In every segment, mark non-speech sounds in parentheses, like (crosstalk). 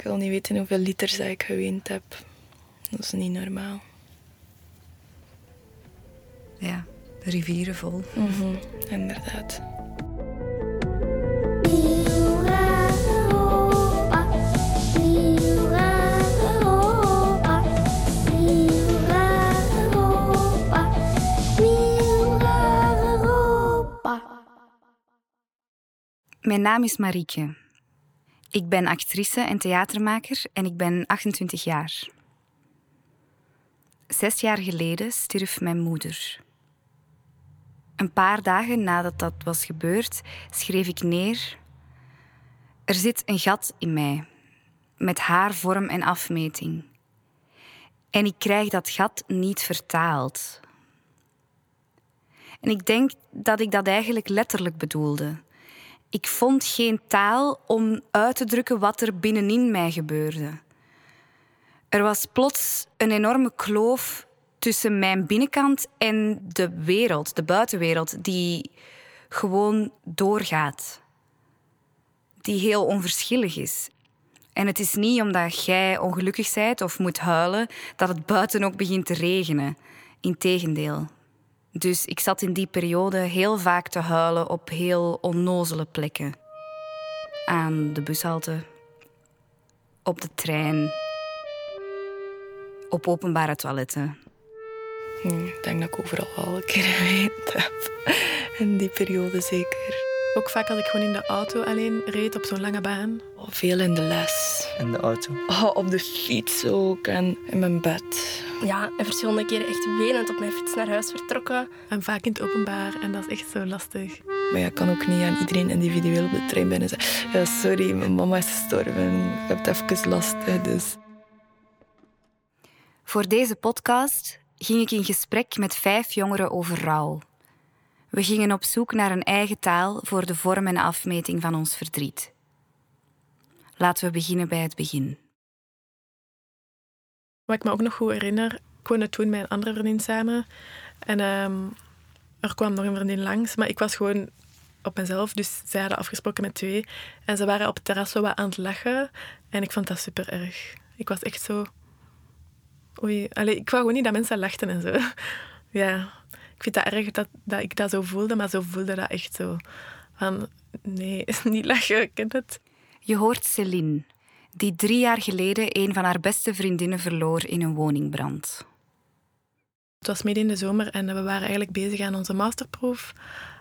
Ik wil niet weten hoeveel liters dat ik geweend heb. Dat is niet normaal. Ja, de rivieren vol. Mhm, inderdaad. Mijn naam is Marieke. Ik ben actrice en theatermaker en ik ben 28 jaar. Zes jaar geleden stierf mijn moeder. Een paar dagen nadat dat was gebeurd, schreef ik neer: Er zit een gat in mij, met haar vorm en afmeting. En ik krijg dat gat niet vertaald. En ik denk dat ik dat eigenlijk letterlijk bedoelde. Ik vond geen taal om uit te drukken wat er binnenin mij gebeurde. Er was plots een enorme kloof tussen mijn binnenkant en de wereld, de buitenwereld, die gewoon doorgaat. Die heel onverschillig is. En het is niet omdat jij ongelukkig bent of moet huilen dat het buiten ook begint te regenen. Integendeel. Dus ik zat in die periode heel vaak te huilen op heel onnozele plekken. Aan de bushalte, op de trein, op openbare toiletten. Hm, Ik denk dat ik overal al een keer (laughs) geweend heb. In die periode zeker. Ook vaak als ik gewoon in de auto alleen reed op zo'n lange baan. Oh, Veel in de les. In de auto. Oh, op de fiets ook en in mijn bed. Ja, en verschillende keren echt wenend op mijn fiets naar huis vertrokken. En vaak in het openbaar. En dat is echt zo lastig. Maar je kan ook niet aan iedereen individueel op de trein binnen zeggen... Ja, sorry, mijn mama is gestorven. Je hebt even last, dus... Voor deze podcast ging ik in gesprek met vijf jongeren over rouw. We gingen op zoek naar een eigen taal voor de vorm en afmeting van ons verdriet. Laten we beginnen bij het begin. Wat ik me ook nog goed herinner, ik woonde toen met een andere vriendin samen. En ehm, er kwam nog een vriendin langs, maar ik was gewoon op mezelf. Dus zij hadden afgesproken met twee. En ze waren op het terras zo wat aan het lachen. En ik vond dat super erg. Ik was echt zo... Oei, allee, ik wou gewoon niet dat mensen lachten en zo. (laughs) Ja, ik vind dat erg dat, dat ik dat zo voelde, maar zo voelde dat echt zo. Van, nee, (laughs) niet lachen, ik ken het. Je hoort Céline, die drie jaar geleden een van haar beste vriendinnen verloor in een woningbrand. Het was midden in de zomer en we waren eigenlijk bezig aan onze masterproef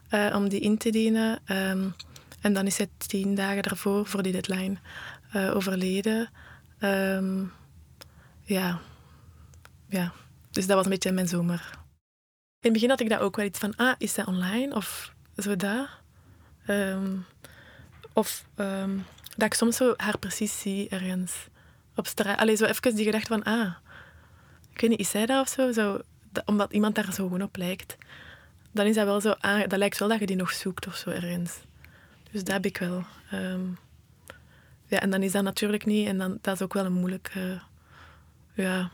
eh, om die in te dienen. Ehm, en dan is het tien dagen daarvoor, voor die deadline, eh, overleden. Ehm, ja. ja, dus dat was een beetje mijn zomer. In het begin had ik dat ook wel iets van, ah, is dat online? Of zo dat. Ehm, of ehm, dat ik soms zo haar precies zie ergens op straat. Allee, zo even die gedachte van, ah, ik weet niet, is zij dat of zo? zo dat- omdat iemand daar zo gewoon op lijkt. Dan is dat wel zo, dat lijkt wel dat je die nog zoekt of zo ergens. Dus dat heb ik wel. Ehm, ja, en dan is dat natuurlijk niet, en dan, dat is ook wel een moeilijk, eh, ja,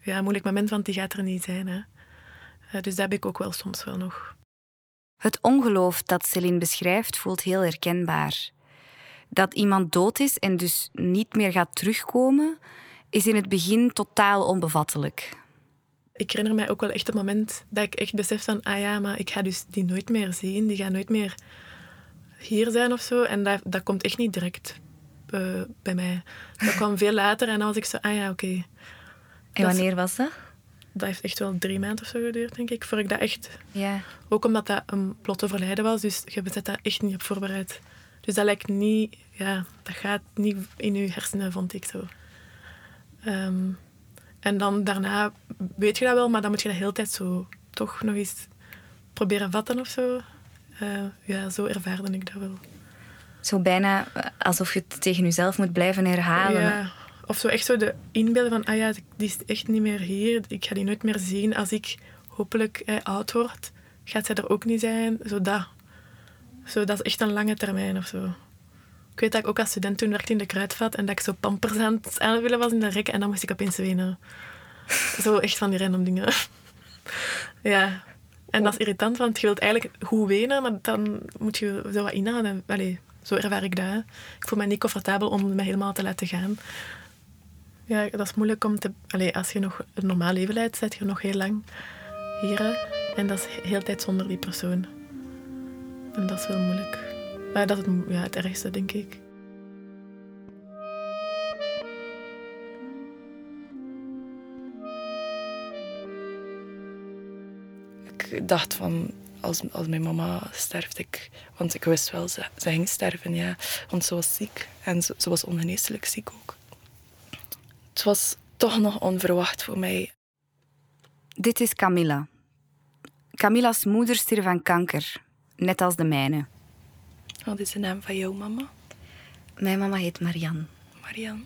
ja, moeilijk moment, want die gaat er niet zijn. Hè. Eh, dus dat heb ik ook wel soms wel nog. Het ongeloof dat Céline beschrijft voelt heel herkenbaar. Dat iemand dood is en dus niet meer gaat terugkomen, is in het begin totaal onbevattelijk. Ik herinner mij ook wel echt het moment dat ik echt besef van, ah ja, maar ik ga dus die nooit meer zien, die gaat nooit meer hier zijn of zo. En dat, dat komt echt niet direct eh, bij mij. Dat kwam veel later en dan was ik zo, ah ja, oké. En wanneer was dat? Dat heeft echt wel drie maanden of zo geduurd, denk ik, voor ik dat echt... Ja. Ook omdat dat een plot overlijden was, dus je bent daar echt niet op voorbereid. Dus dat lijkt niet... Ja, dat gaat niet in je hersenen, vond ik zo. Ehm, en dan daarna weet je dat wel, maar dan moet je dat de hele tijd zo toch nog eens proberen vatten of zo. Eh, ja, zo ervaarde ik dat wel. Zo bijna alsof je het tegen jezelf moet blijven herhalen. Ja, of zo echt zo de inbeelden van, ah ja, die is echt niet meer hier. Ik ga die nooit meer zien. Als ik hopelijk eh, oud word, gaat zij er ook niet zijn. Zo dat. Zo, dat is echt een lange termijn of zo. Ik weet dat ik ook als student toen werkte in de kruidvat en dat ik zo pampers aan het aanvullen was in de rek en dan moest ik opeens wenen. (laughs) Zo echt van die random dingen. (laughs) ja. En dat is irritant, want je wilt eigenlijk goed wenen, maar dan moet je zo wat inhouden. Allee, Zo ervaar ik dat. Ik voel me niet comfortabel om me helemaal te laten gaan. Ja, dat is moeilijk om te... Allee, als je nog een normaal leven leidt, zit je nog heel lang hier. En dat is heel tijd zonder die persoon. En dat is wel moeilijk. Maar dat is het, ja, het ergste, denk ik. Ik dacht van, als, als mijn mama sterft, ik, want ik wist wel, ze, ze ging sterven, ja. Want ze was ziek en ze, ze was ongeneeslijk ziek ook. Het was toch nog onverwacht voor mij. Dit is Camilla. Camilla's moeder stierf van kanker, net als de mijne. Wat is de naam van jouw mama? Mijn mama heet Marianne Marianne.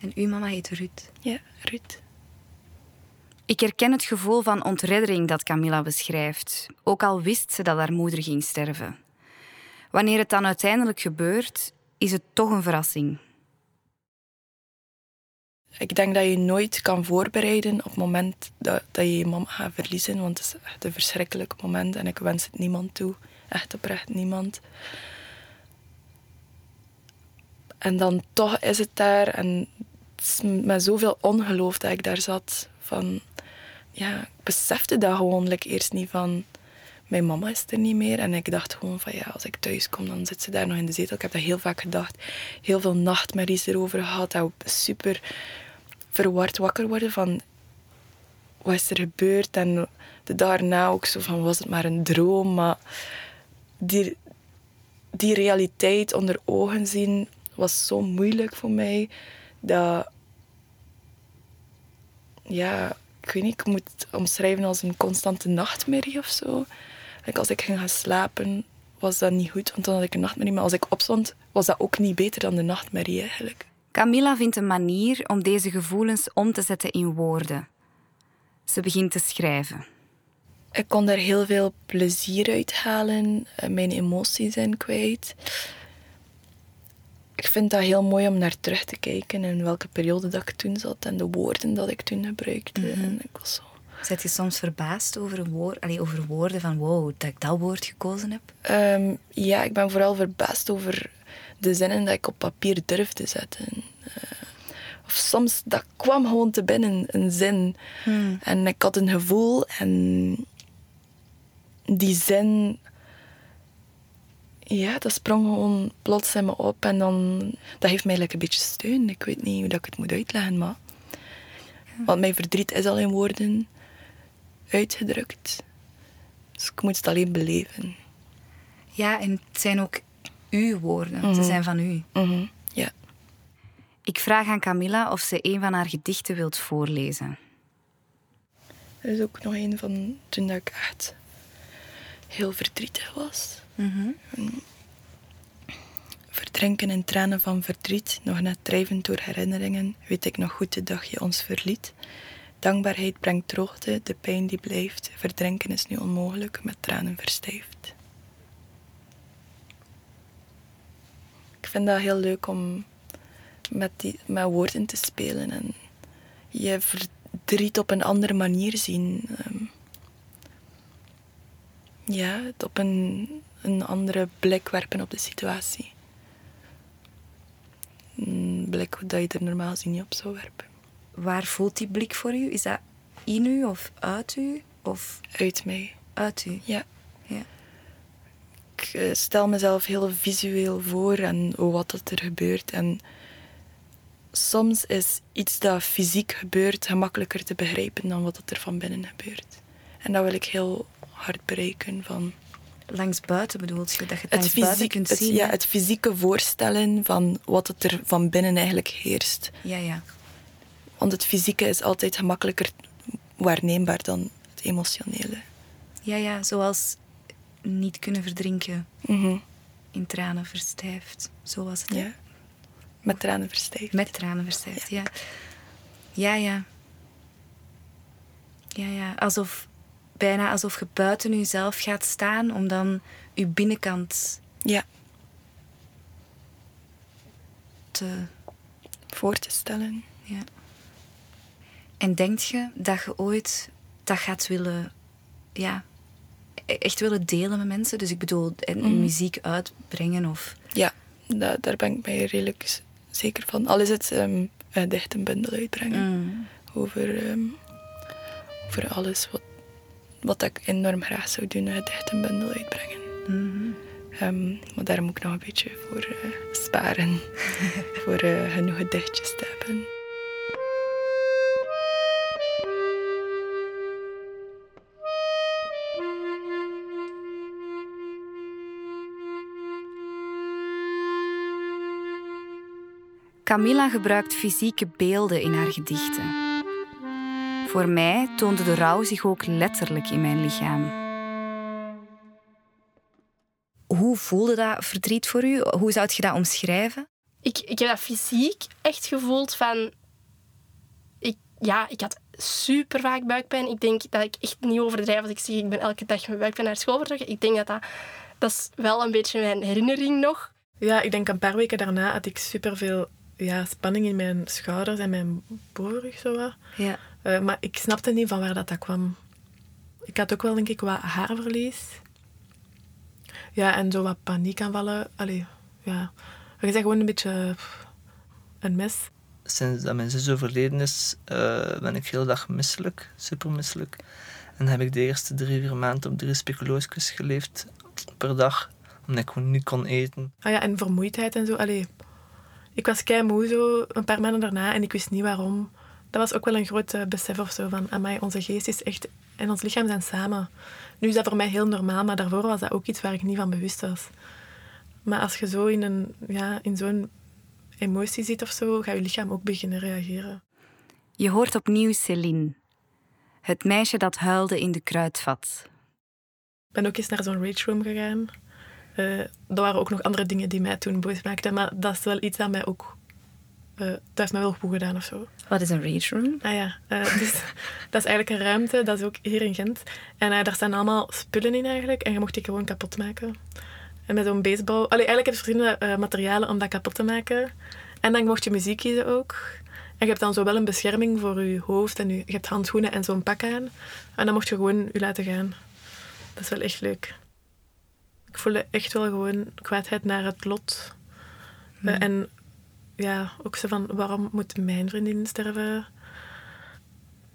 en uw mama heet Ruud. Ja, Ruud. Ik herken het gevoel van ontreddering dat Camilla beschrijft, ook al wist ze dat haar moeder ging sterven. Wanneer het dan uiteindelijk gebeurt, is het toch een verrassing. Ik denk dat je nooit kan voorbereiden op het moment dat, dat je je mama gaat verliezen. Want het is echt een verschrikkelijk moment en ik wens het niemand toe. Echt oprecht niemand. En dan toch is het daar en het is met zoveel ongeloof dat ik daar zat. Van, ja, ik besefte dat gewoon like, eerst niet van... Mijn mama is er niet meer. En ik dacht gewoon van ja, als ik thuis kom, dan zit ze daar nog in de zetel. Ik heb dat heel vaak gedacht. Heel veel nachtmerries erover gehad. Dat super verward wakker worden van wat is er gebeurd en de daarna ook zo van was het maar een droom maar die, die realiteit onder ogen zien was zo moeilijk voor mij dat ja ik weet niet ik moet het omschrijven als een constante nachtmerrie of zo als ik ging gaan slapen was dat niet goed want dan had ik een nachtmerrie maar als ik opstond was dat ook niet beter dan de nachtmerrie eigenlijk Camilla vindt een manier om deze gevoelens om te zetten in woorden. Ze begint te schrijven. Ik kon daar heel veel plezier uit halen, eh, mijn emoties in kwijt. Ik vind dat heel mooi om naar terug te kijken in welke periode dat ik toen zat en de woorden dat ik toen gebruikte. En ik was zo... Zet je soms verbaasd over, woord, over woorden van wow, dat ik dat woord gekozen heb? Ehm, ja, ik ben vooral verbaasd over de zinnen dat ik op papier durfde zetten. Eh, of soms, dat kwam gewoon te binnen, een zin. En ik had een gevoel en die zin... Ja, dat sprong gewoon plots in me op en dan... Dat heeft mij like een beetje steun. Ik weet niet hoe dat ik het moet uitleggen, maar... Want mijn verdriet is al in woorden uitgedrukt. Dus ik moet het alleen beleven. Ja, en het zijn ook uw woorden. Ze zijn van u. Mhm, Ja. Ik vraag aan Camilla of ze een van haar gedichten wilt voorlezen. Er is ook nog een van toen dat ik echt heel verdrietig was. Verdrinken in tranen van verdriet, nog net drijvend door herinneringen, weet ik nog goed de dag je ons verliet. Dankbaarheid brengt droogte, de pijn die blijft. Verdrinken is nu onmogelijk, met tranen verstijfd. Ik vind dat heel leuk om met, die, met woorden te spelen en je verdriet op een andere manier zien. Ehm, ja, het op een, een andere blik werpen op de situatie. Een blik dat je er normaal niet op zou werpen. Waar voelt die blik voor u? Is dat in u of uit u? Of Uit mij. uit u? Ja. Ja. Ik eh, stel mezelf heel visueel voor en wat er gebeurt. En soms is iets dat fysiek gebeurt gemakkelijker te begrijpen dan wat dat er van binnen gebeurt. En dat wil ik heel hard bereiken. Van Langs buiten bedoelt je? Dat je het, het, langs buiten fysiek, kunt het, zien? ja, hè? het fysieke voorstellen van wat het er van binnen eigenlijk heerst. ja, ja. Want het fysieke is altijd gemakkelijker waarneembaar dan het emotionele. Ja, ja, zoals niet kunnen verdrinken Mhm. in tranen verstijft. Zo was het. Ja. Met tranen verstijfd. Met tranen verstijft, ja. Ja, ja. Ja, ja. Alsof, bijna alsof je buiten jezelf gaat staan om dan je binnenkant Ja, te... voor te stellen. Ja. En denk je dat je ooit dat gaat willen... Ja, echt willen delen met mensen? Dus ik bedoel, en Mhm. muziek uitbrengen of... Ja, da- daar ben ik mij redelijk zeker van. Al is het ehm een dichtenbundel uitbrengen Mm. over, ehm, over alles wat, wat ik enorm graag zou doen, een dichtenbundel uitbrengen. Mhm. Ehm, maar daar moet ik nog een beetje voor eh, sparen, (laughs) voor eh, genoeg gedichtjes te hebben. Camilla gebruikt fysieke beelden in haar gedichten. Voor mij toonde de rouw zich ook letterlijk in mijn lichaam. Hoe voelde dat verdriet voor u? Hoe zou je dat omschrijven? Ik, ik heb dat fysiek echt gevoeld van... Ik, ja, ik had super vaak buikpijn. Ik denk dat ik echt niet overdrijf als ik zeg ik ben elke dag met buikpijn naar school vertrokken. Ik denk dat dat... Dat is wel een beetje mijn herinnering nog. Ja, ik denk een paar weken daarna had ik superveel ja, spanning in mijn schouders en mijn bovenrug. Zo wat. Ja. Eh, maar ik snapte niet van waar dat, dat kwam. Ik had ook wel, denk ik, wat haarverlies. Ja, en zo wat paniekaanvallen. Allee, ja. Je bent gewoon een beetje een mes. Sinds dat mijn zus overleden is, eh, ben ik heel dag misselijk, super misselijk. En heb ik de eerste drie, vier maanden op drie speculoosjes geleefd per dag, omdat ik gewoon niet kon eten. Ah ja, en vermoeidheid en zo. Allee, ik was kei moe zo een paar maanden daarna en ik wist niet waarom. Dat was ook wel een groot eh, besef of zo van, amai, onze geest is echt en ons lichaam zijn samen. Nu is dat voor mij heel normaal, maar daarvoor was dat ook iets waar ik niet van bewust was. Maar als je zo in, een, ja, in zo'n emotie zit of zo, gaat je lichaam ook beginnen reageren. Je hoort opnieuw Céline. Het meisje dat huilde in de kruidvat. Ik ben ook eens naar zo'n rage room gegaan. Eh er waren ook nog andere dingen die mij toen boos maakten, maar dat is wel iets dat mij ook... eh, dat heeft mij wel goed gedaan of zo. Wat is een rage room? Ah ja, eh, (laughs) dus, dat is eigenlijk een ruimte, dat is ook hier in Gent. En daar staan allemaal spullen in eigenlijk, en je mocht die gewoon kapot maken. En met zo'n baseball... Allee, eigenlijk heb je verschillende materialen om dat kapot te maken. En dan mocht je muziek kiezen ook. En je hebt dan zo wel een bescherming voor je hoofd, en je, je hebt handschoenen en zo'n pak aan. En dan mocht je gewoon je laten gaan. Dat is wel echt leuk. Ik voelde echt wel gewoon kwaadheid naar het lot. Eh, en ja, ook zo van, waarom moet mijn vriendin sterven?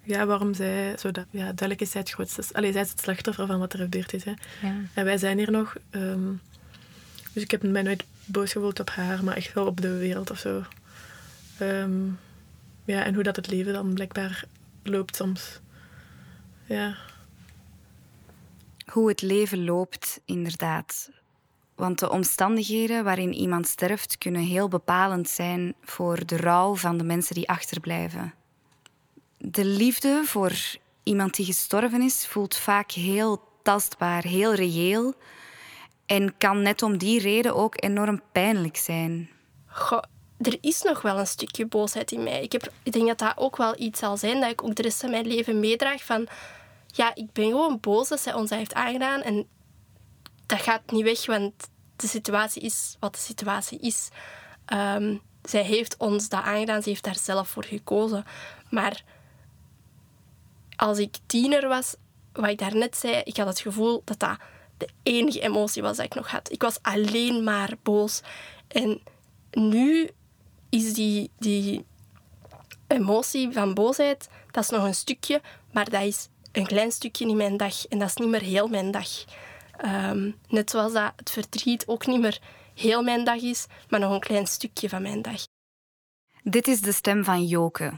Ja, waarom zij, zo dat, ja, duidelijk is zij het grootste. Allee, zij is het slachtoffer van wat er gebeurd is. Hè. Ja. En wij zijn hier nog. ehm, dus ik heb mij nooit boos gevoeld op haar, maar echt wel op de wereld of zo. Ehm, ja, en hoe dat het leven dan blijkbaar loopt soms. Ja. Hoe het leven loopt, inderdaad. Want de omstandigheden waarin iemand sterft kunnen heel bepalend zijn voor de rouw van de mensen die achterblijven. De liefde voor iemand die gestorven is voelt vaak heel tastbaar, heel reëel en kan net om die reden ook enorm pijnlijk zijn. Er is nog wel een stukje boosheid in mij. Ik, heb, ik denk dat dat ook wel iets zal zijn dat ik ook de rest van mijn leven meedraag. Van, ja, ik ben gewoon boos dat zij ons heeft aangedaan. En dat gaat niet weg, want de situatie is wat de situatie is. Ehm, zij heeft ons dat aangedaan, ze heeft daar zelf voor gekozen. Maar als ik tiener was, wat ik daarnet zei, ik had het gevoel dat dat de enige emotie was dat ik nog had. Ik was alleen maar boos. En nu is die, die emotie van boosheid, dat is nog een stukje, maar dat is een klein stukje in mijn dag. En dat is niet meer heel mijn dag. Ehm, net zoals dat het verdriet ook niet meer heel mijn dag is, maar nog een klein stukje van mijn dag. Dit is de stem van Joke.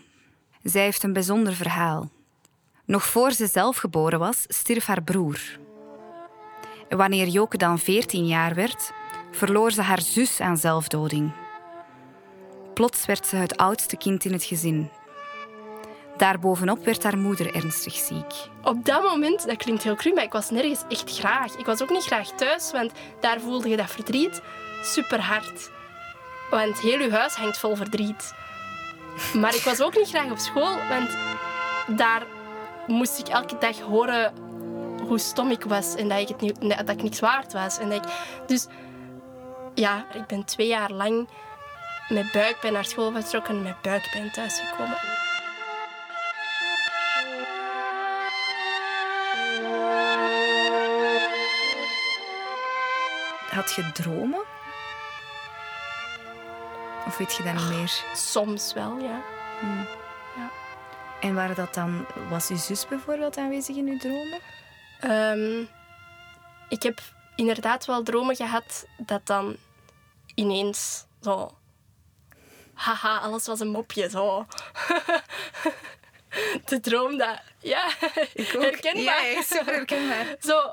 Zij heeft een bijzonder verhaal. Nog voor ze zelf geboren was, stierf haar broer. Wanneer Joke dan 14 jaar werd, verloor ze haar zus aan zelfdoding. Plots werd ze het oudste kind in het gezin. Daarbovenop werd haar moeder ernstig ziek. Op dat moment, dat klinkt heel cru, maar ik was nergens echt graag. Ik was ook niet graag thuis, want daar voelde je dat verdriet super hard. Want heel je huis hangt vol verdriet. Maar ik was ook niet graag op school, want daar moest ik elke dag horen hoe stom ik was en dat ik, het niet, dat ik niks waard was. En dat ik, dus ja, ik ben twee jaar lang met buikpijn naar school vertrokken en met buikpijn thuisgekomen. Had je dromen? Of weet je dat niet meer? Soms wel, ja. En waren dat dan, was uw zus bijvoorbeeld aanwezig in uw dromen? Ehm, ik heb inderdaad wel dromen gehad dat dan ineens zo... Haha, alles was een mopje, zo. (laughs) De droom dat... Ja, herkenbaar. Ja, super herkenbaar. (laughs) Zo,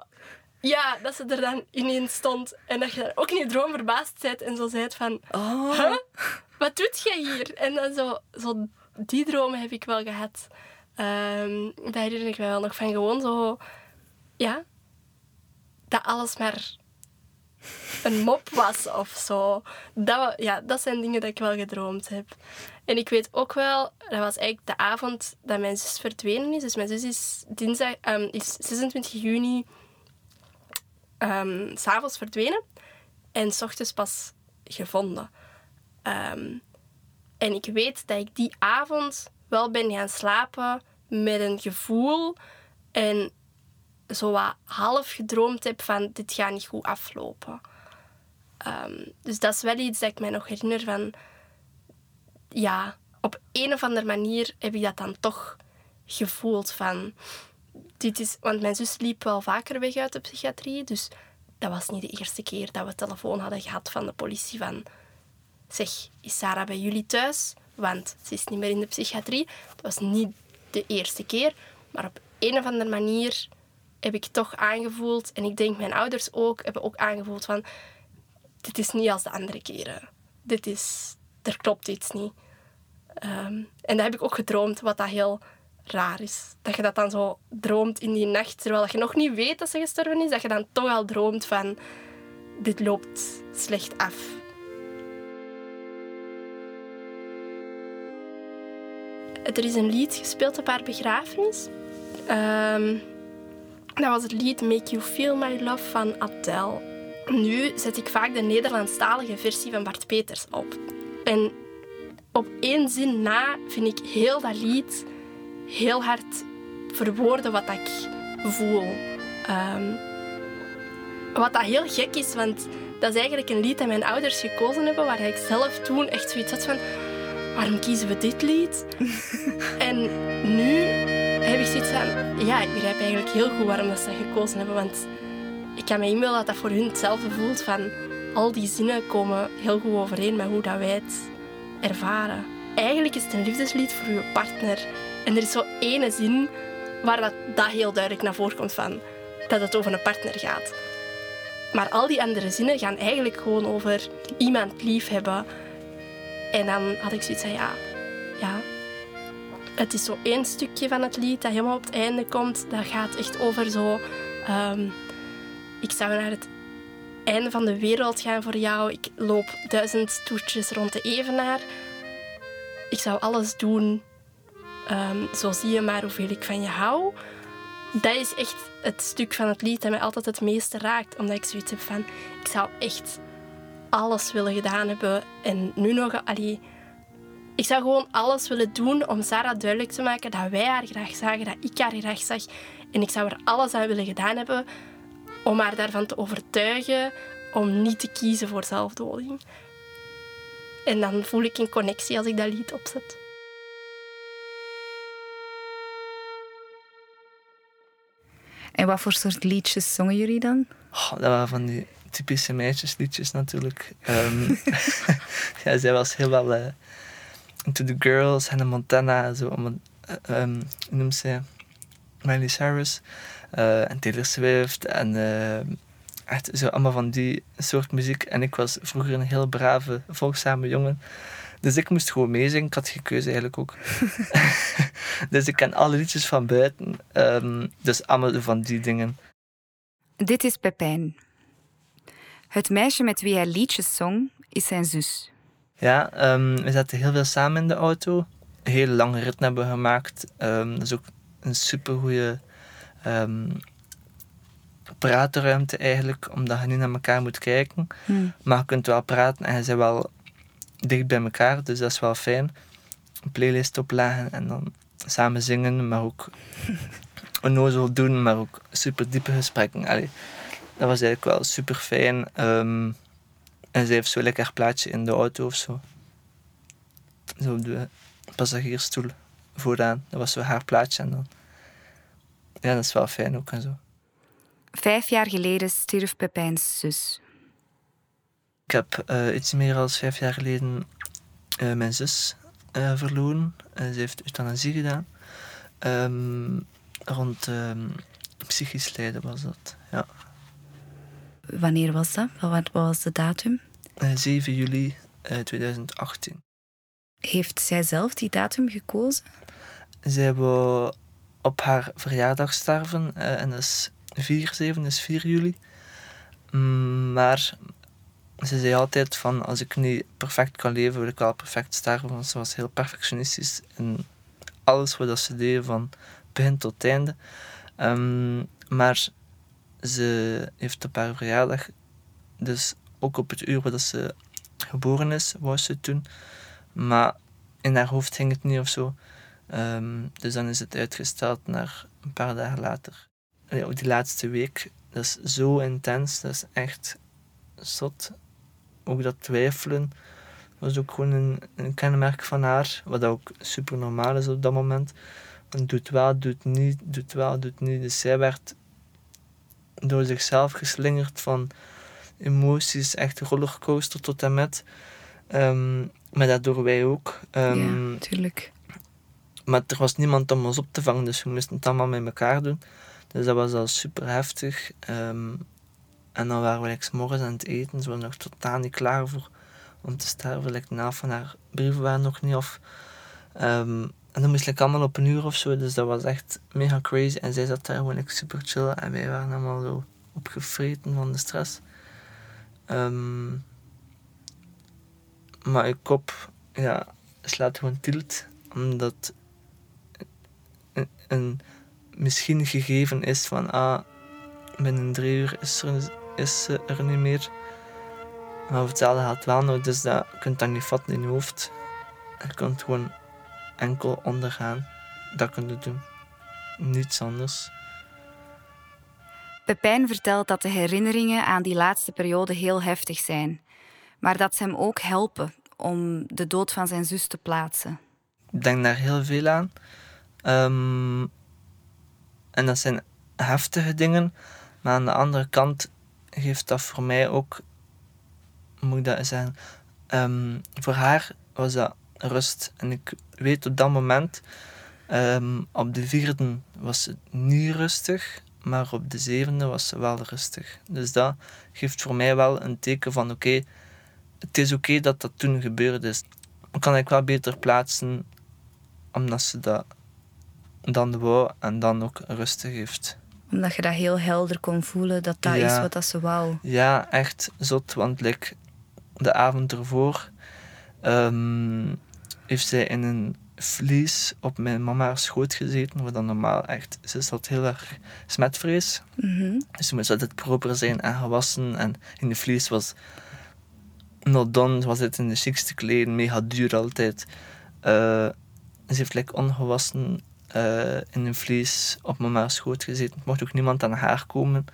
ja, dat ze er dan ineens stond en dat je daar ook in je droom verbaasd bent en zo zei van... Oh. Huh? Wat doet jij hier? En dan zo, zo die dromen heb ik wel gehad. Ehm daar herinner ik me wel nog van. Gewoon zo... Ja. Dat alles maar een mop was of zo. Dat, ja, dat zijn dingen dat ik wel gedroomd heb. En ik weet ook wel, dat was eigenlijk de avond dat mijn zus verdwenen is. Dus mijn zus is, dinsdag, ehm, is 26 juni s s'avonds verdwenen. En s ochtends pas gevonden. Ehm, en ik weet dat ik die avond wel ben gaan slapen met een gevoel en zo wat half gedroomd heb van dit gaat niet goed aflopen. Ehm, dus dat is wel iets dat ik mij nog herinner van... Ja, op een of andere manier heb ik dat dan toch gevoeld van... Dit is, want mijn zus liep wel vaker weg uit de psychiatrie, dus dat was niet de eerste keer dat we telefoon hadden gehad van de politie van... Zeg, is Sarah bij jullie thuis? Want ze is niet meer in de psychiatrie. Dat was niet de eerste keer. Maar op een of andere manier heb ik toch aangevoeld, en ik denk mijn ouders ook, hebben ook aangevoeld van... Dit is niet als de andere keren. Dit is... Er klopt iets niet. Ehm, en dat heb ik ook gedroomd, wat dat heel raar is. Dat je dat dan zo droomt in die nacht, terwijl je nog niet weet dat ze gestorven is, dat je dan toch al droomt van... Dit loopt slecht af. Er is een lied gespeeld op haar begrafenis. Ehm, dat was het lied Make You Feel My Love van Adele. Nu zet ik vaak de Nederlandstalige versie van Bart Peters op. En op één zin na vind ik heel dat lied heel hard verwoorden wat ik voel. Ehm, wat dat heel gek is, want dat is eigenlijk een lied dat mijn ouders gekozen hebben, waar ik zelf toen echt zoiets had van waarom kiezen we dit lied? (laughs) en nu heb ik zoiets van, ja, ik begrijp eigenlijk heel goed waarom dat ze dat gekozen hebben, want ik kan me inbeelden dat dat voor hun hetzelfde voelt van al die zinnen komen heel goed overeen met hoe dat wij het ervaren. Eigenlijk is het een liefdeslied voor je partner. En er is zo ene zin waar dat, dat heel duidelijk naar voren komt van dat het over een partner gaat. Maar al die andere zinnen gaan eigenlijk gewoon over iemand lief hebben. En dan had ik zoiets van, ja, ja. Het is zo één stukje van het lied dat helemaal op het einde komt. Dat gaat echt over zo... ehm, ik zou naar het einde van de wereld gaan voor jou. Ik loop duizend toertjes rond de evenaar. Ik zou alles doen. Ehm, zo zie je maar hoeveel ik van je hou. Dat is echt het stuk van het lied dat mij altijd het meeste raakt. Omdat ik zoiets heb van... Ik zou echt alles willen gedaan hebben. En nu nog... Allee, ik zou gewoon alles willen doen om Sarah duidelijk te maken dat wij haar graag zagen, dat ik haar graag zag. En ik zou er alles aan willen gedaan hebben om haar daarvan te overtuigen om niet te kiezen voor zelfdoding. En dan voel ik een connectie als ik dat lied opzet. En wat voor soort liedjes zongen jullie dan? Dat waren van die typische meisjesliedjes natuurlijk. Ehm, (laughs) ja, zij was heel wel eh, into the girls, Hannah Montana, zo. om- eh, ehm, hoe noemt ze? Miley Cyrus eh, en Taylor Swift en echt zo allemaal van die soort muziek. En ik was vroeger een heel brave, volgzame jongen. Dus ik moest gewoon meezingen. Ik had geen keuze eigenlijk ook. (laughs) dus ik ken alle liedjes van buiten. Ehm, dus allemaal van die dingen. Dit is Pepijn. Het meisje met wie hij liedjes zong, is zijn zus. Ja, ehm, we zaten heel veel samen in de auto. Een hele lange rit hebben we gemaakt. Ehm, dat is ook een supergoeie ehm praatruimte eigenlijk, omdat je niet naar elkaar moet kijken. Hmm. Maar je kunt wel praten en je bent wel dicht bij elkaar, dus dat is wel fijn. Een playlist opleggen en dan samen zingen, maar ook (laughs) onnozel doen, maar ook super diepe gesprekken. Allee, dat was eigenlijk wel super fijn. Ehm, en ze heeft zo lekker plaatje in de auto of zo. Zo op de passagiersstoel vooraan. Dat was zo haar plaatje. En dan... Ja, dat is wel fijn ook en zo. Vijf jaar geleden stierf Pepijn's zus. Ik heb uh, iets meer dan vijf jaar geleden uh, mijn zus uh, verloren. ze heeft euthanasie gedaan. Um, rond um, psychisch lijden was dat, ja. Wanneer was dat? Wat was de datum? 7 juli 2018. Heeft zij zelf die datum gekozen? Zij wil op haar verjaardag sterven en dat is 4, 7 is 4 juli. Mm, maar ze zei altijd van als ik niet perfect kan leven, wil ik wel perfect sterven. Want ze was heel perfectionistisch in alles wat ze deed, van begin tot einde. Um, maar ze heeft op haar verjaardag, dus ook op het uur dat ze geboren is, was ze toen. Maar in haar hoofd ging het niet of zo. Um, dus dan is het uitgesteld naar een paar dagen later. Ja, die laatste week, dat is zo intens, dat is echt zot ook dat twijfelen was ook gewoon een, een kenmerk van haar, wat ook super normaal is op dat moment. Want doet wel, doet niet, doet wel, doet niet. Dus zij werd door zichzelf geslingerd van emoties, echt rollercoaster tot en met. Um, maar daardoor wij ook. Um, ja, natuurlijk. Maar er was niemand om ons op te vangen, dus we moesten het allemaal met elkaar doen. Dus dat was al super heftig. Um, en dan waren we like, morgens aan het eten. Ze waren nog totaal niet klaar voor om te sterven. Like, helft van haar brieven waren nog niet af. Um, en dan moest ik allemaal op een uur of zo. Dus dat was echt mega crazy. En zij zat daar gewoon like, super chill. En wij waren allemaal zo opgevreten van de stress. Um, maar je kop ja, slaat gewoon tilt. Omdat een, een misschien gegeven is van... Ah, binnen drie uur is er een is er niet meer. Maar hetzelfde gaat wel dus dat, je kunt dat niet vatten in je hoofd. Je kunt gewoon enkel ondergaan. Dat kun je doen. Niets anders. Pepijn vertelt dat de herinneringen aan die laatste periode heel heftig zijn. Maar dat ze hem ook helpen om de dood van zijn zus te plaatsen. Ik denk daar heel veel aan. Um, en dat zijn heftige dingen. Maar aan de andere kant geeft dat voor mij ook, moet ik dat zeggen, um, voor haar was dat rust. En ik weet op dat moment, um, op de vierde was ze niet rustig, maar op de zevende was ze wel rustig. Dus dat geeft voor mij wel een teken van oké, het is oké dat dat toen gebeurd is. Dan kan ik wel beter plaatsen, omdat ze dat dan wou en dan ook rustig heeft omdat je dat heel helder kon voelen, dat dat is wat dat ze wou. Ja, echt zot. Want like, de avond ervoor um, heeft zij in een vlies op mijn mama's schoot gezeten. Wat dan normaal echt... Ze had heel erg smetvrees. Mm -hmm. Dus ze moest altijd proper zijn en gewassen. En in de vlies was... Not done. was het in de chicste kleden. Mega duur altijd. Uh, ze heeft like, ongewassen uh, in een vlees op mama's schoot gezeten. Mocht ook niemand aan haar komen,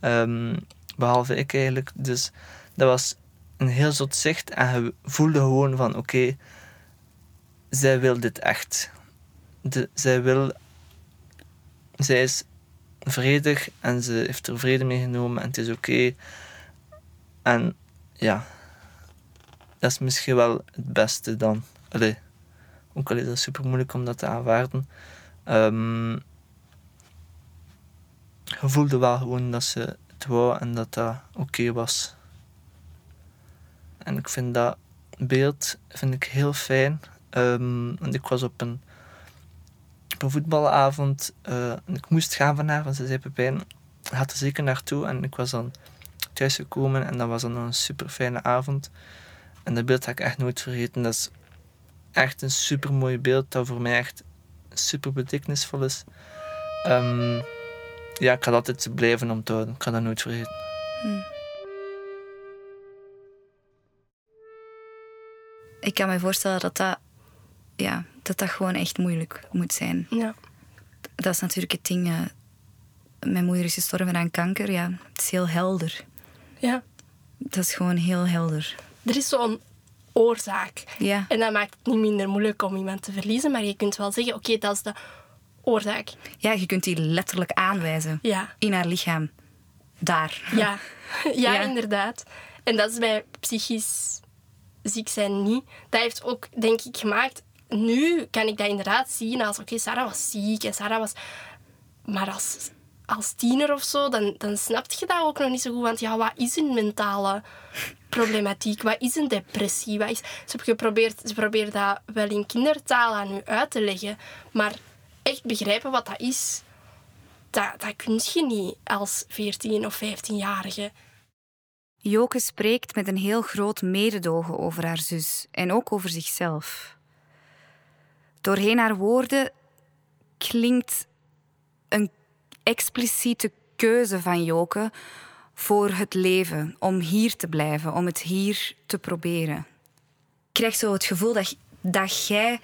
um, behalve ik eigenlijk. Dus dat was een heel zot zicht en je voelde gewoon van oké, zij wil dit echt. De, zij wil, zij is vredig en ze heeft er vrede mee genomen en het is oké. En ja, dat is misschien wel het beste dan. Allee, ook al is het super moeilijk om dat te aanvaarden. Um, voelde wel gewoon dat ze het wou en dat dat oké was. En ik vind dat beeld vind ik heel fijn. Um, want ik was op een, een voetbalavond uh, en ik moest gaan vanavond. Ze zei Pepijn, gaat er zeker naartoe. En ik was dan thuisgekomen en dat was dan een super fijne avond. En dat beeld ga ik echt nooit vergeten. Dat is echt een super mooi beeld dat voor mij echt super betekenisvol is. Um, ja, ik ga altijd blijven om te houden. Ik ga dat nooit vergeten. Hmm. Ik kan me voorstellen dat dat, ja, dat dat gewoon echt moeilijk moet zijn. Ja. Dat is natuurlijk het ding. mijn moeder is gestorven aan kanker. Ja, het is heel helder. Ja. Dat is gewoon heel helder. Er is zo'n oorzaak. Ja. En dat maakt het niet minder moeilijk om iemand te verliezen, maar je kunt wel zeggen, oké, dat is de oorzaak. Ja, je kunt die letterlijk aanwijzen. Ja. In haar lichaam. Daar. Ja. (laughs) ja, Ja. inderdaad. En dat is bij psychisch ziek zijn niet. Dat heeft ook, denk ik, gemaakt... Nu kan ik dat inderdaad zien als... Oké, Sarah was ziek en Sarah was... Maar als, als tiener of zo, dan, dan snap je dat ook nog niet zo goed. Want ja, wat is een mentale problematiek? Wat is een depressie? Wat is... Ze, geprobeerd, ze probeert dat wel in kindertaal aan u uit te leggen. Maar echt begrijpen wat dat is, dat, dat kun je niet als 14 of 15-jarige. Joke spreekt met een heel groot mededogen over haar zus en ook over zichzelf. Doorheen haar woorden klinkt een expliciete keuze van Joke voor het leven, om hier te blijven, om het hier te proberen. Ik krijg zo het gevoel dat, dat jij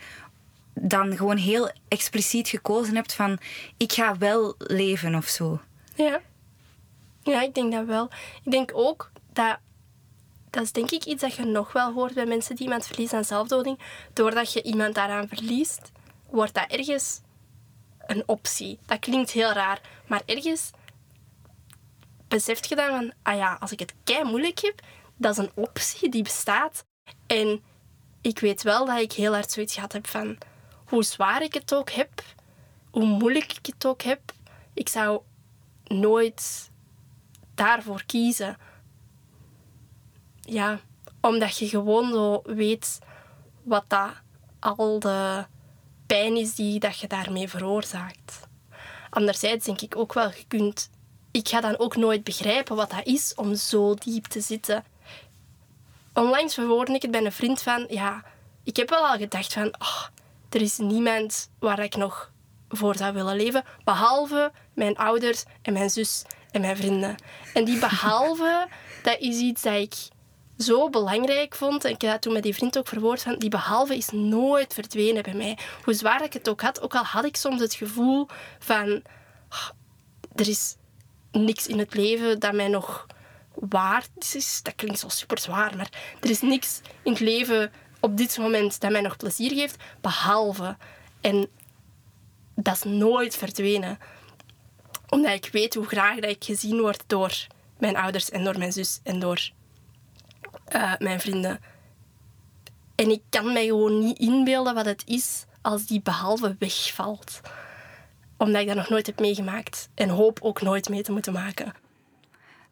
dan gewoon heel expliciet gekozen hebt van ik ga wel leven of zo. Ja. Ja, ik denk dat wel. Ik denk ook dat... Dat is denk ik iets dat je nog wel hoort bij mensen die iemand verliezen aan zelfdoding. Doordat je iemand daaraan verliest, wordt dat ergens een optie. Dat klinkt heel raar, maar ergens beseft je dan van... Ah ja, als ik het kei moeilijk heb, dat is een optie die bestaat. En ik weet wel dat ik heel hard zoiets gehad heb van... Hoe zwaar ik het ook heb, hoe moeilijk ik het ook heb, ik zou nooit daarvoor kiezen. Ja, omdat je gewoon zo weet wat dat al de pijn is die dat je daarmee veroorzaakt. Anderzijds denk ik ook wel, je kunt... Ik ga dan ook nooit begrijpen wat dat is om zo diep te zitten. Onlangs verwoordde ik het bij een vriend van... Ja, ik heb wel al gedacht van... Oh, er is niemand waar ik nog voor zou willen leven, behalve mijn ouders en mijn zus en mijn vrienden. En die behalve, dat is iets dat ik zo belangrijk vond. En ik heb dat toen met die vriend ook verwoord van, die behalve is nooit verdwenen bij mij. Hoe zwaar ik het ook had, ook al had ik soms het gevoel van, "Ah, er is niks in het leven dat mij nog waard is. Dat klinkt zo super zwaar, maar er is niks in het leven op dit moment dat mij nog plezier geeft, behalve. En dat is nooit verdwenen. Omdat ik weet hoe graag dat ik gezien word door mijn ouders en door mijn zus en door eh, mijn vrienden. En ik kan mij gewoon niet inbeelden wat het is als die behalve wegvalt. Omdat ik dat nog nooit heb meegemaakt. En hoop ook nooit mee te moeten maken.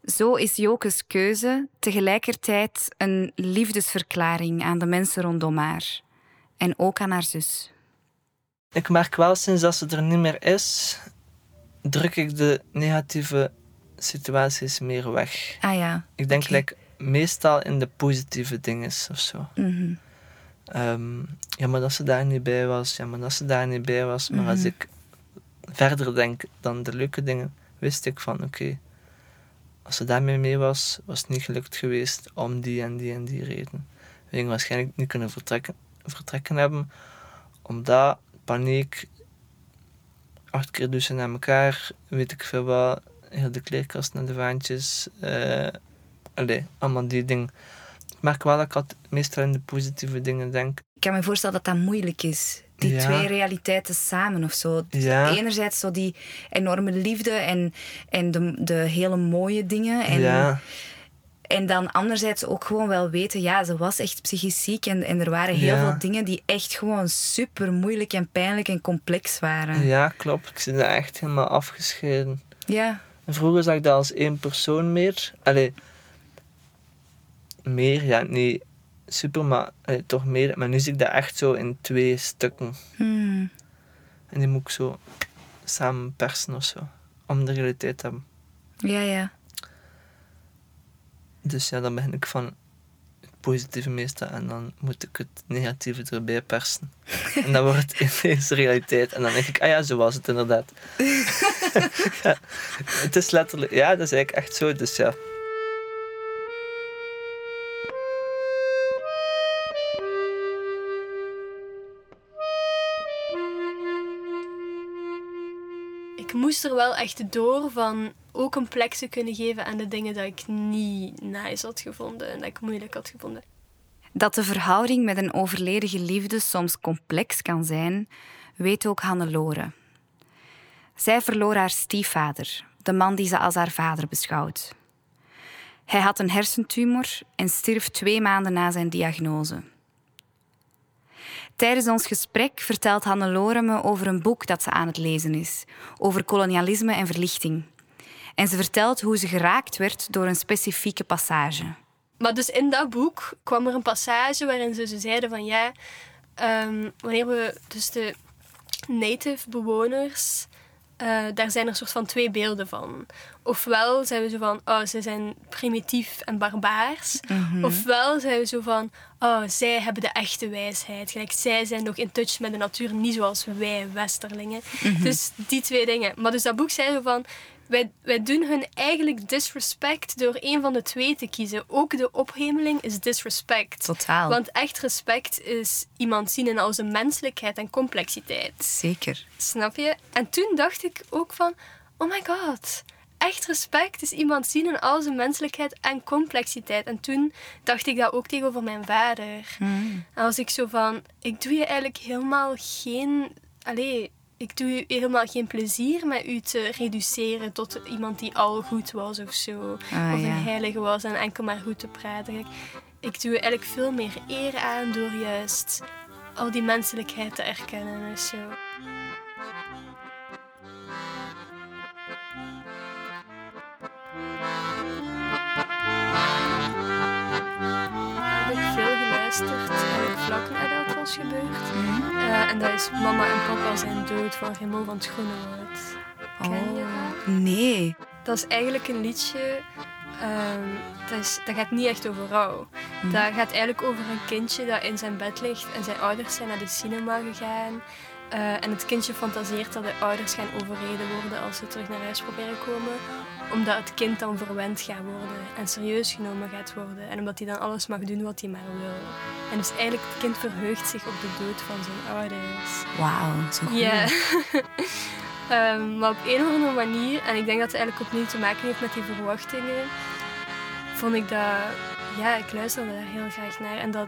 Zo is Jokes keuze tegelijkertijd een liefdesverklaring aan de mensen rondom haar. En ook aan haar zus. Ik merk wel sinds dat ze er niet meer is, druk ik de negatieve situaties meer weg. Ah ja. Ik denk like, meestal in de positieve dingen of zo. Mhm. Ehm, ja, maar dat ze daar niet bij was. Ja, maar dat ze daar niet bij was. Maar als ik verder denk dan de leuke dingen, wist ik van oké, als ze daarmee mee was, was het niet gelukt geweest om die en die en die reden. We gingen waarschijnlijk niet kunnen vertrekken, vertrekken hebben, omdat paniek, acht keer douchen naar elkaar, weet ik veel wat, heel de kleerkast naar de vaantjes, eh allee, allemaal die dingen. Ik merk wel dat ik altijd meestal in de positieve dingen denk. Ik kan me voorstellen dat dat moeilijk is. Die Ja. twee realiteiten samen of zo. Ja. Enerzijds zo die enorme liefde en, en de, de hele mooie dingen. En, ja, en dan anderzijds ook gewoon wel weten, ja, ze was echt psychisch ziek. En, en er waren heel veel dingen die echt gewoon super moeilijk en pijnlijk en complex waren. ja, klopt. Ik zit daar echt helemaal afgescheiden. Ja. En vroeger zag ik dat als één persoon meer. Allee, meer, ja, niet super, maar allee, toch meer. Maar nu zie ik dat echt zo in twee stukken. Hmm. En die moet ik zo samen persen of zo. Om de realiteit te hebben. Ja, ja. Dus ja, dan begin ik van het positieve meestal en dan moet ik het negatieve erbij persen. (laughs) En dan wordt het ineens realiteit. En dan denk ik, ah ja, zo was het inderdaad. (laughs) (laughs) ja, het is letterlijk, ja, dat is eigenlijk echt zo. Dus ja. Moest er wel echt door van ook een plek te kunnen geven aan de dingen dat ik niet nice had gevonden en dat ik moeilijk had gevonden. Dat de verhouding met een overleden geliefde soms complex kan zijn, weet ook Hannelore. Zij verloor haar stiefvader, de man die ze als haar vader beschouwt. Hij had een hersentumor en stierf twee maanden na zijn diagnose. Tijdens ons gesprek vertelt Hannelore me over een boek dat ze aan het lezen is, over kolonialisme en verlichting. En ze vertelt hoe ze geraakt werd door een specifieke passage. Maar dus in dat boek kwam er een passage waarin ze, ze zeiden van ja, ehm, wanneer we dus de native bewoners uh, daar zijn er soort van twee beelden van. Ofwel zijn we zo van, oh, ze zijn primitief en barbaars. Mhm. Ofwel zijn we zo van, oh, zij hebben de echte wijsheid. Gelijk, zij zijn nog in touch met de natuur, niet zoals wij, westerlingen. Mhm. Dus die twee dingen. Maar dus dat boek zei zo van, wij, wij doen hun eigenlijk disrespect door een van de twee te kiezen. Ook de ophemeling is disrespect. Totaal. Want echt respect is iemand zien in al zijn menselijkheid en complexiteit. Zeker. Snap je? En toen dacht ik ook van, oh my god, echt respect is iemand zien in al zijn menselijkheid en complexiteit. En toen dacht ik dat ook tegenover mijn vader. Mm. En was ik zo van, ik doe je eigenlijk helemaal geen... Allee, ik doe je helemaal geen plezier met u te reduceren tot iemand die al goed was of zo. Ah, of ja. een heilige was en enkel maar goed te praten. Kijk, Ik doe je eigenlijk veel meer eer aan door juist al die menselijkheid te erkennen en zo. Geluisterd eigenlijk vlak nadat het was gebeurd. Eh, en dat is Mama en Papa zijn dood van Raymond van het Groenewoud. Ken je dat? Oh, nee. Dat is eigenlijk een liedje. ehm, dat, is, dat gaat niet echt over rouw. Dat gaat eigenlijk over een kindje dat in zijn bed ligt en zijn ouders zijn naar de cinema gegaan. Eh, en het kindje fantaseert dat de ouders gaan overreden worden als ze terug naar huis proberen komen. Omdat het kind dan verwend gaat worden en serieus genomen gaat worden. En omdat hij dan alles mag doen wat hij maar wil. En dus eigenlijk het kind verheugt zich op de dood van zijn ouders. Wauw, zo goed. Ja. (laughs) Ehm, maar op een of andere manier, en ik denk dat het eigenlijk opnieuw te maken heeft met die verwachtingen, vond ik dat, ja, ik luisterde daar heel graag naar. En dat,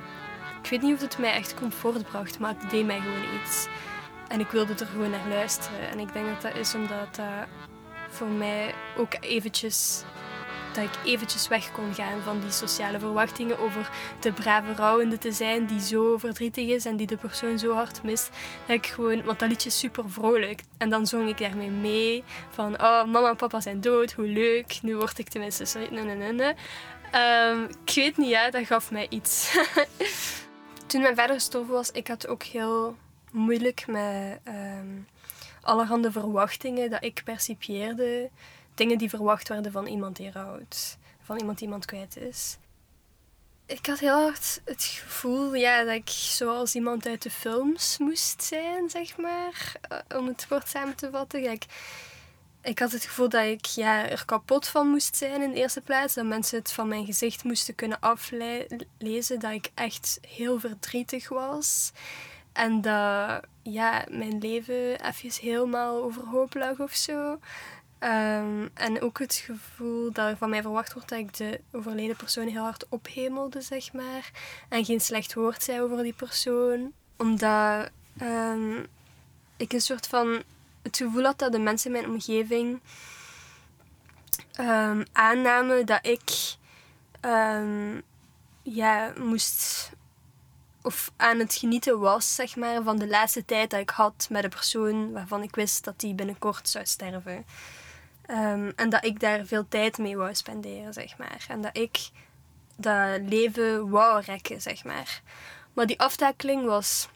ik weet niet of het mij echt comfort bracht, maar het deed mij gewoon iets. En ik wilde er gewoon naar luisteren. En ik denk dat dat is omdat dat voor mij ook eventjes dat ik eventjes weg kon gaan van die sociale verwachtingen over de brave rouwende te zijn die zo verdrietig is en die de persoon zo hard mist. Dat ik gewoon, want dat liedje is super vrolijk. En dan zong ik daarmee mee van, oh, mama en papa zijn dood, hoe leuk. Nu word ik tenminste, sorry, nee, nee, nee. Ehm, ik weet niet, ja, dat gaf mij iets. (laughs) Toen mijn vader gestorven was, ik had ook heel moeilijk met ehm, allerhande verwachtingen dat ik percipieerde dingen die verwacht werden van iemand die rouwt. Van iemand die iemand kwijt is. Ik had heel hard het gevoel ja, dat ik zoals iemand uit de films moest zijn, zeg maar. eh, Om het kort samen te vatten. Kijk, ik had het gevoel dat ik ja, er kapot van moest zijn in de eerste plaats. Dat mensen het van mijn gezicht moesten kunnen aflezen. Dat ik echt heel verdrietig was. En dat ja, mijn leven even helemaal overhoop lag of zo. Ehm, en ook het gevoel dat er van mij verwacht wordt dat ik de overleden persoon heel hard ophemelde, zeg maar. En geen slecht woord zei over die persoon. Omdat ehm, ik een soort van het gevoel had dat de mensen in mijn omgeving ehm, aannamen dat ik ja, moest of aan het genieten was, zeg maar, van de laatste tijd dat ik had met een persoon waarvan ik wist dat die binnenkort zou sterven. Ehm, en dat ik daar veel tijd mee wou spenderen, zeg maar. En dat ik dat leven wou rekken, zeg maar. Maar die aftakeling was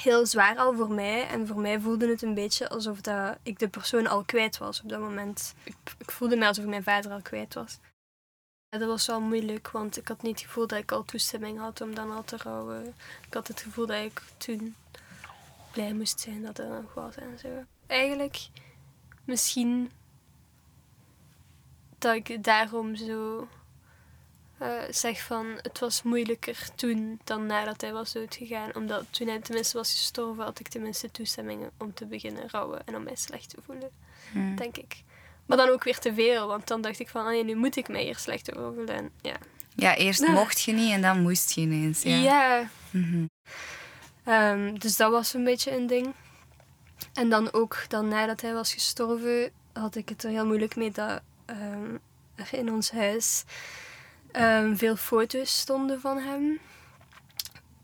heel zwaar al voor mij. En voor mij voelde het een beetje alsof dat ik de persoon al kwijt was op dat moment. Ik, ik voelde me alsof ik mijn vader al kwijt was. Ja, dat was wel moeilijk, want ik had niet het gevoel dat ik al toestemming had om dan al te rouwen. Ik had het gevoel dat ik toen blij moest zijn dat er nog was en zo. Eigenlijk, misschien dat ik daarom zo uh, zeg van het was moeilijker toen dan nadat hij was doodgegaan. Omdat toen hij tenminste was gestorven, had ik tenminste toestemming om te beginnen rouwen en om mij slecht te voelen. Hmm. Denk ik. Maar dan ook weer te veel, want dan dacht ik van, nee, nu moet ik mij hier slecht over voelen. En, ja. Ja, eerst mocht je niet en dan moest je ineens. Ja. Ja. Mhm. Ehm, dus dat was een beetje een ding. En dan ook, dan nadat hij was gestorven, had ik het er heel moeilijk mee dat ehm, er in ons huis ehm, veel foto's stonden van hem.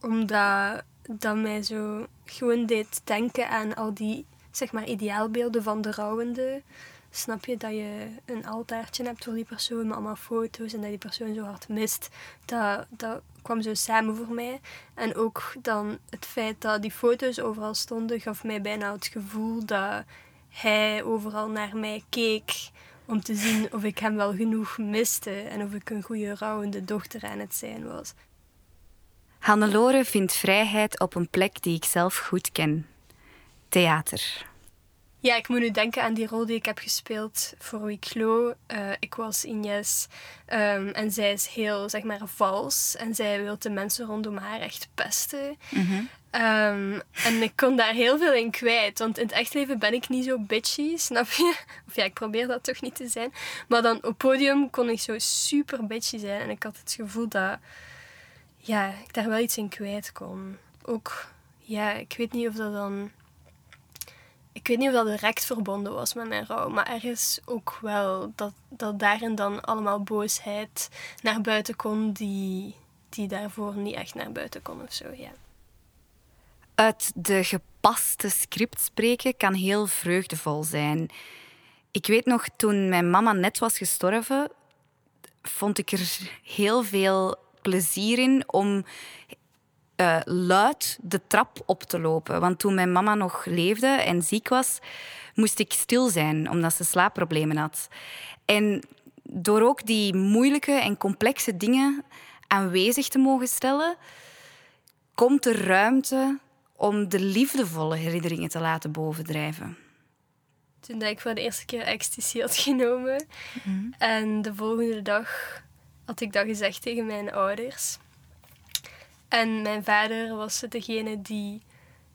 Omdat dat mij zo gewoon deed denken aan al die, zeg maar, ideaalbeelden van de rouwende. Snap je dat je een altaartje hebt voor die persoon met allemaal foto's en dat die persoon zo hard mist? Dat, dat kwam zo samen voor mij. En ook dan het feit dat die foto's overal stonden, gaf mij bijna het gevoel dat hij overal naar mij keek om te zien of ik hem wel genoeg miste en of ik een goede rouwende dochter aan het zijn was. Hannelore vindt vrijheid op een plek die ik zelf goed ken. Theater. Ja, ik moet nu denken aan die rol die ik heb gespeeld voor Wicklo. Uh, ik was Ines um, en zij is heel, zeg maar, vals. En zij wil de mensen rondom haar echt pesten. Mhm. Um, en ik kon daar heel veel in kwijt. Want in het echt leven ben ik niet zo bitchy, snap je? (laughs) Of ja, ik probeer dat toch niet te zijn. Maar dan op podium kon ik zo super bitchy zijn. En ik had het gevoel dat ja, ik daar wel iets in kwijt kon. Ook, ja, ik weet niet of dat dan ik weet niet of dat direct verbonden was met mijn rouw, maar ergens ook wel dat, dat daarin dan allemaal boosheid naar buiten kon die, die daarvoor niet echt naar buiten kon of zo, ja. Uit de gepaste script spreken kan heel vreugdevol zijn. Ik weet nog, toen mijn mama net was gestorven, vond ik er heel veel plezier in om uh, luid de trap op te lopen. Want toen mijn mama nog leefde en ziek was, moest ik stil zijn, omdat ze slaapproblemen had. En door ook die moeilijke en complexe dingen aanwezig te mogen stellen, komt er ruimte om de liefdevolle herinneringen te laten bovendrijven. Toen ik voor de eerste keer ecstasy had genomen en de volgende dag had ik dat gezegd tegen mijn ouders. En mijn vader was degene die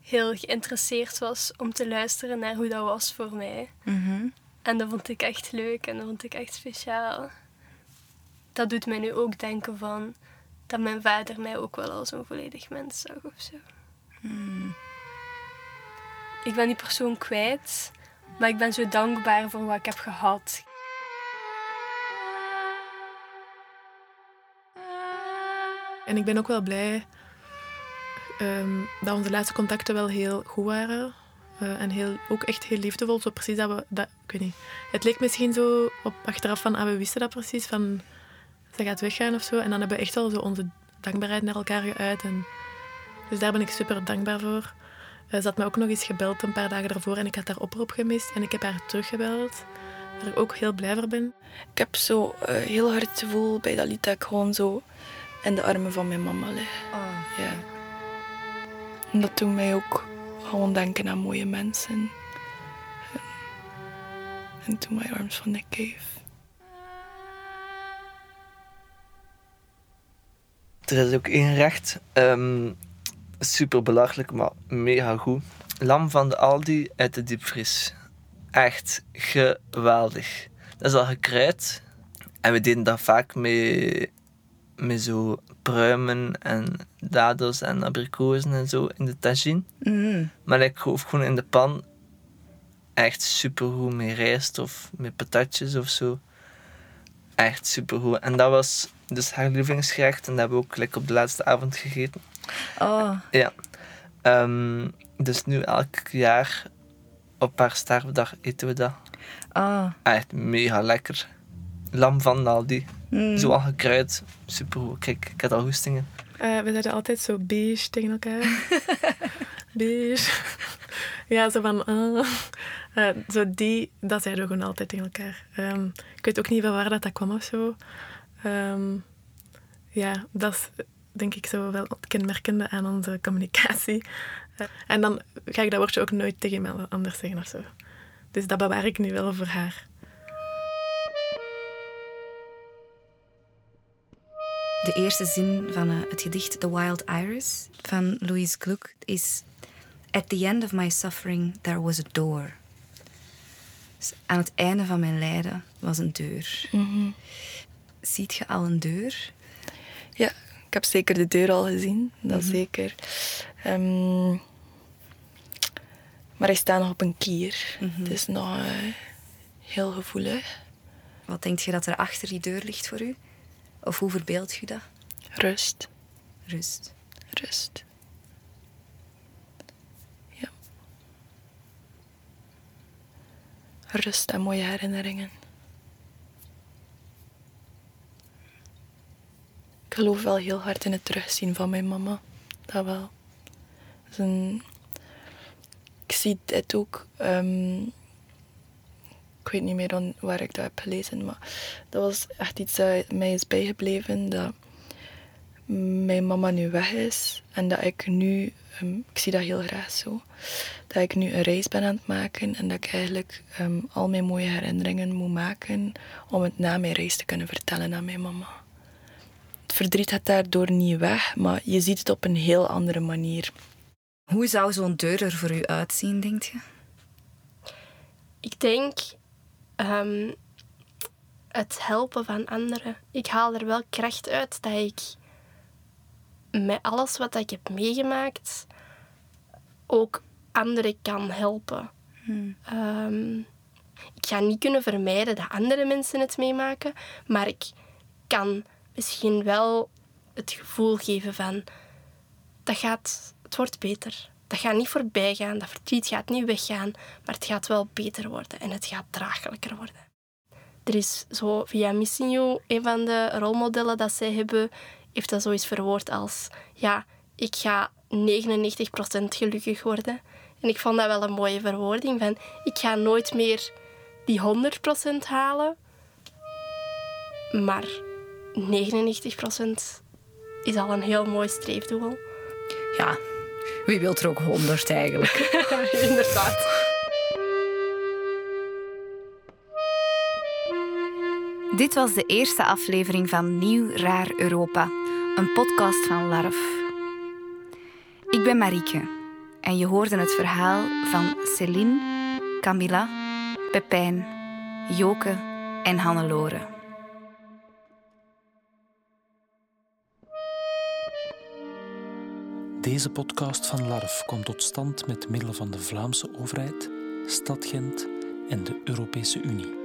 heel geïnteresseerd was om te luisteren naar hoe dat was voor mij. Mhm. En dat vond ik echt leuk en dat vond ik echt speciaal. Dat doet mij nu ook denken van dat mijn vader mij ook wel als een volledig mens zag of zo. Hmm. Ik ben die persoon kwijt, maar ik ben zo dankbaar voor wat ik heb gehad. En ik ben ook wel blij ehm, dat onze laatste contacten wel heel goed waren. Uh, en heel, ook echt heel liefdevol. Zo precies dat we... Dat, ik niet. Het leek misschien zo op achteraf van... Ah, we wisten dat precies. Van, ze gaat weggaan of zo. En dan hebben we echt wel zo onze dankbaarheid naar elkaar geuit. En, dus daar ben ik super dankbaar voor. Uh, ze had me ook nog eens gebeld een paar dagen daarvoor. En ik had haar oproep gemist. En ik heb haar teruggebeld. Waar ik ook heel blij voor ben. Ik heb zo uh, heel hard gevoel bij dat lied dat ik gewoon zo in de armen van mijn mama lig. Oh. Ja. En dat doet mij ook gewoon denken aan mooie mensen. En to my arms van Nick Cave. Er is ook één recht. Um, super belachelijk, maar mega goed. Lam van de Aldi uit de diepvries. Echt geweldig. Dat is al gekruid. En we deden dat vaak met met zo pruimen en dadels en abrikozen en zo in de tagine. Mm. Maar ik hoef gewoon in de pan echt supergoed met rijst of met patatjes of zo. Echt supergoed. En dat was dus haar lievelingsgerecht en dat hebben we ook lekker op de laatste avond gegeten. Oh. Ja. Um, dus nu elk jaar op haar sterfdag eten we dat. Oh. Echt mega lekker. Lam van Aldi. Mm. Zo al gekruid. Super goed. Kijk, ik had al goestingen. Uh, we zeiden altijd zo beige tegen elkaar. (laughs) beige. ja, zo van... Uh. Uh, zo die, dat zeiden we gewoon altijd tegen elkaar. Um, ik weet ook niet van waar dat, dat kwam of zo. Um, ja, dat is denk ik zo wel het kenmerkende aan onze communicatie. Uh, en dan ga ik dat woordje ook nooit tegen iemand anders zeggen of zo. Dus dat bewaar ik nu wel voor haar. De eerste zin van uh, het gedicht The Wild Iris van Louise Gluck is... At the end of my suffering there was a door. Dus aan het einde van mijn lijden was een deur. Mhm. Ziet je al een deur? Ja, ik heb zeker de deur al gezien. Dat Mhm. zeker. Ehm, maar hij staat nog op een kier. Mhm. Het is nog eh, heel gevoelig. Wat denk je dat er achter die deur ligt voor u? Of hoe verbeeld je dat? Rust. Rust. Rust. Ja. Rust en mooie herinneringen. Ik geloof wel heel hard in het terugzien van mijn mama. Dat wel. Dat is een... Ik zie dit ook. ehm, weet niet meer dan waar ik dat heb gelezen, maar dat was echt iets dat mij is bijgebleven. Dat mijn mama nu weg is en dat ik nu, ehm, ik zie dat heel graag zo, dat ik nu een reis ben aan het maken en dat ik eigenlijk ehm, al mijn mooie herinneringen moet maken om het na mijn reis te kunnen vertellen aan mijn mama. Het verdriet gaat daardoor niet weg, maar je ziet het op een heel andere manier. Hoe zou zo'n deur er voor u uitzien, denk je? Ik denk ehm, het helpen van anderen. Ik haal er wel kracht uit dat ik met alles wat ik heb meegemaakt ook anderen kan helpen. Ehm, ik ga niet kunnen vermijden dat andere mensen het meemaken, maar ik kan misschien wel het gevoel geven van dat gaat, het wordt beter. Dat gaat niet voorbij gaan, dat verdriet gaat niet weggaan, maar het gaat wel beter worden en het gaat draaglijker worden. Er is zo via Missing You, een van de rolmodellen dat zij hebben, heeft dat zoiets verwoord als ja, ik ga 99% gelukkig worden. En ik vond dat wel een mooie verwoording van ik ga nooit meer die 100% halen, maar 99% is al een heel mooi streefdoel. Ja, wie wil er ook honderd eigenlijk? (laughs) Inderdaad. Dit was de eerste aflevering van Nieuw Raar Europa, een podcast van LARF. Ik ben Marieke en je hoorde het verhaal van Céline, Camilla, Pepijn, Joke en Hannelore. Deze podcast van LARF komt tot stand met middelen van de Vlaamse overheid, Stad Gent en de Europese Unie.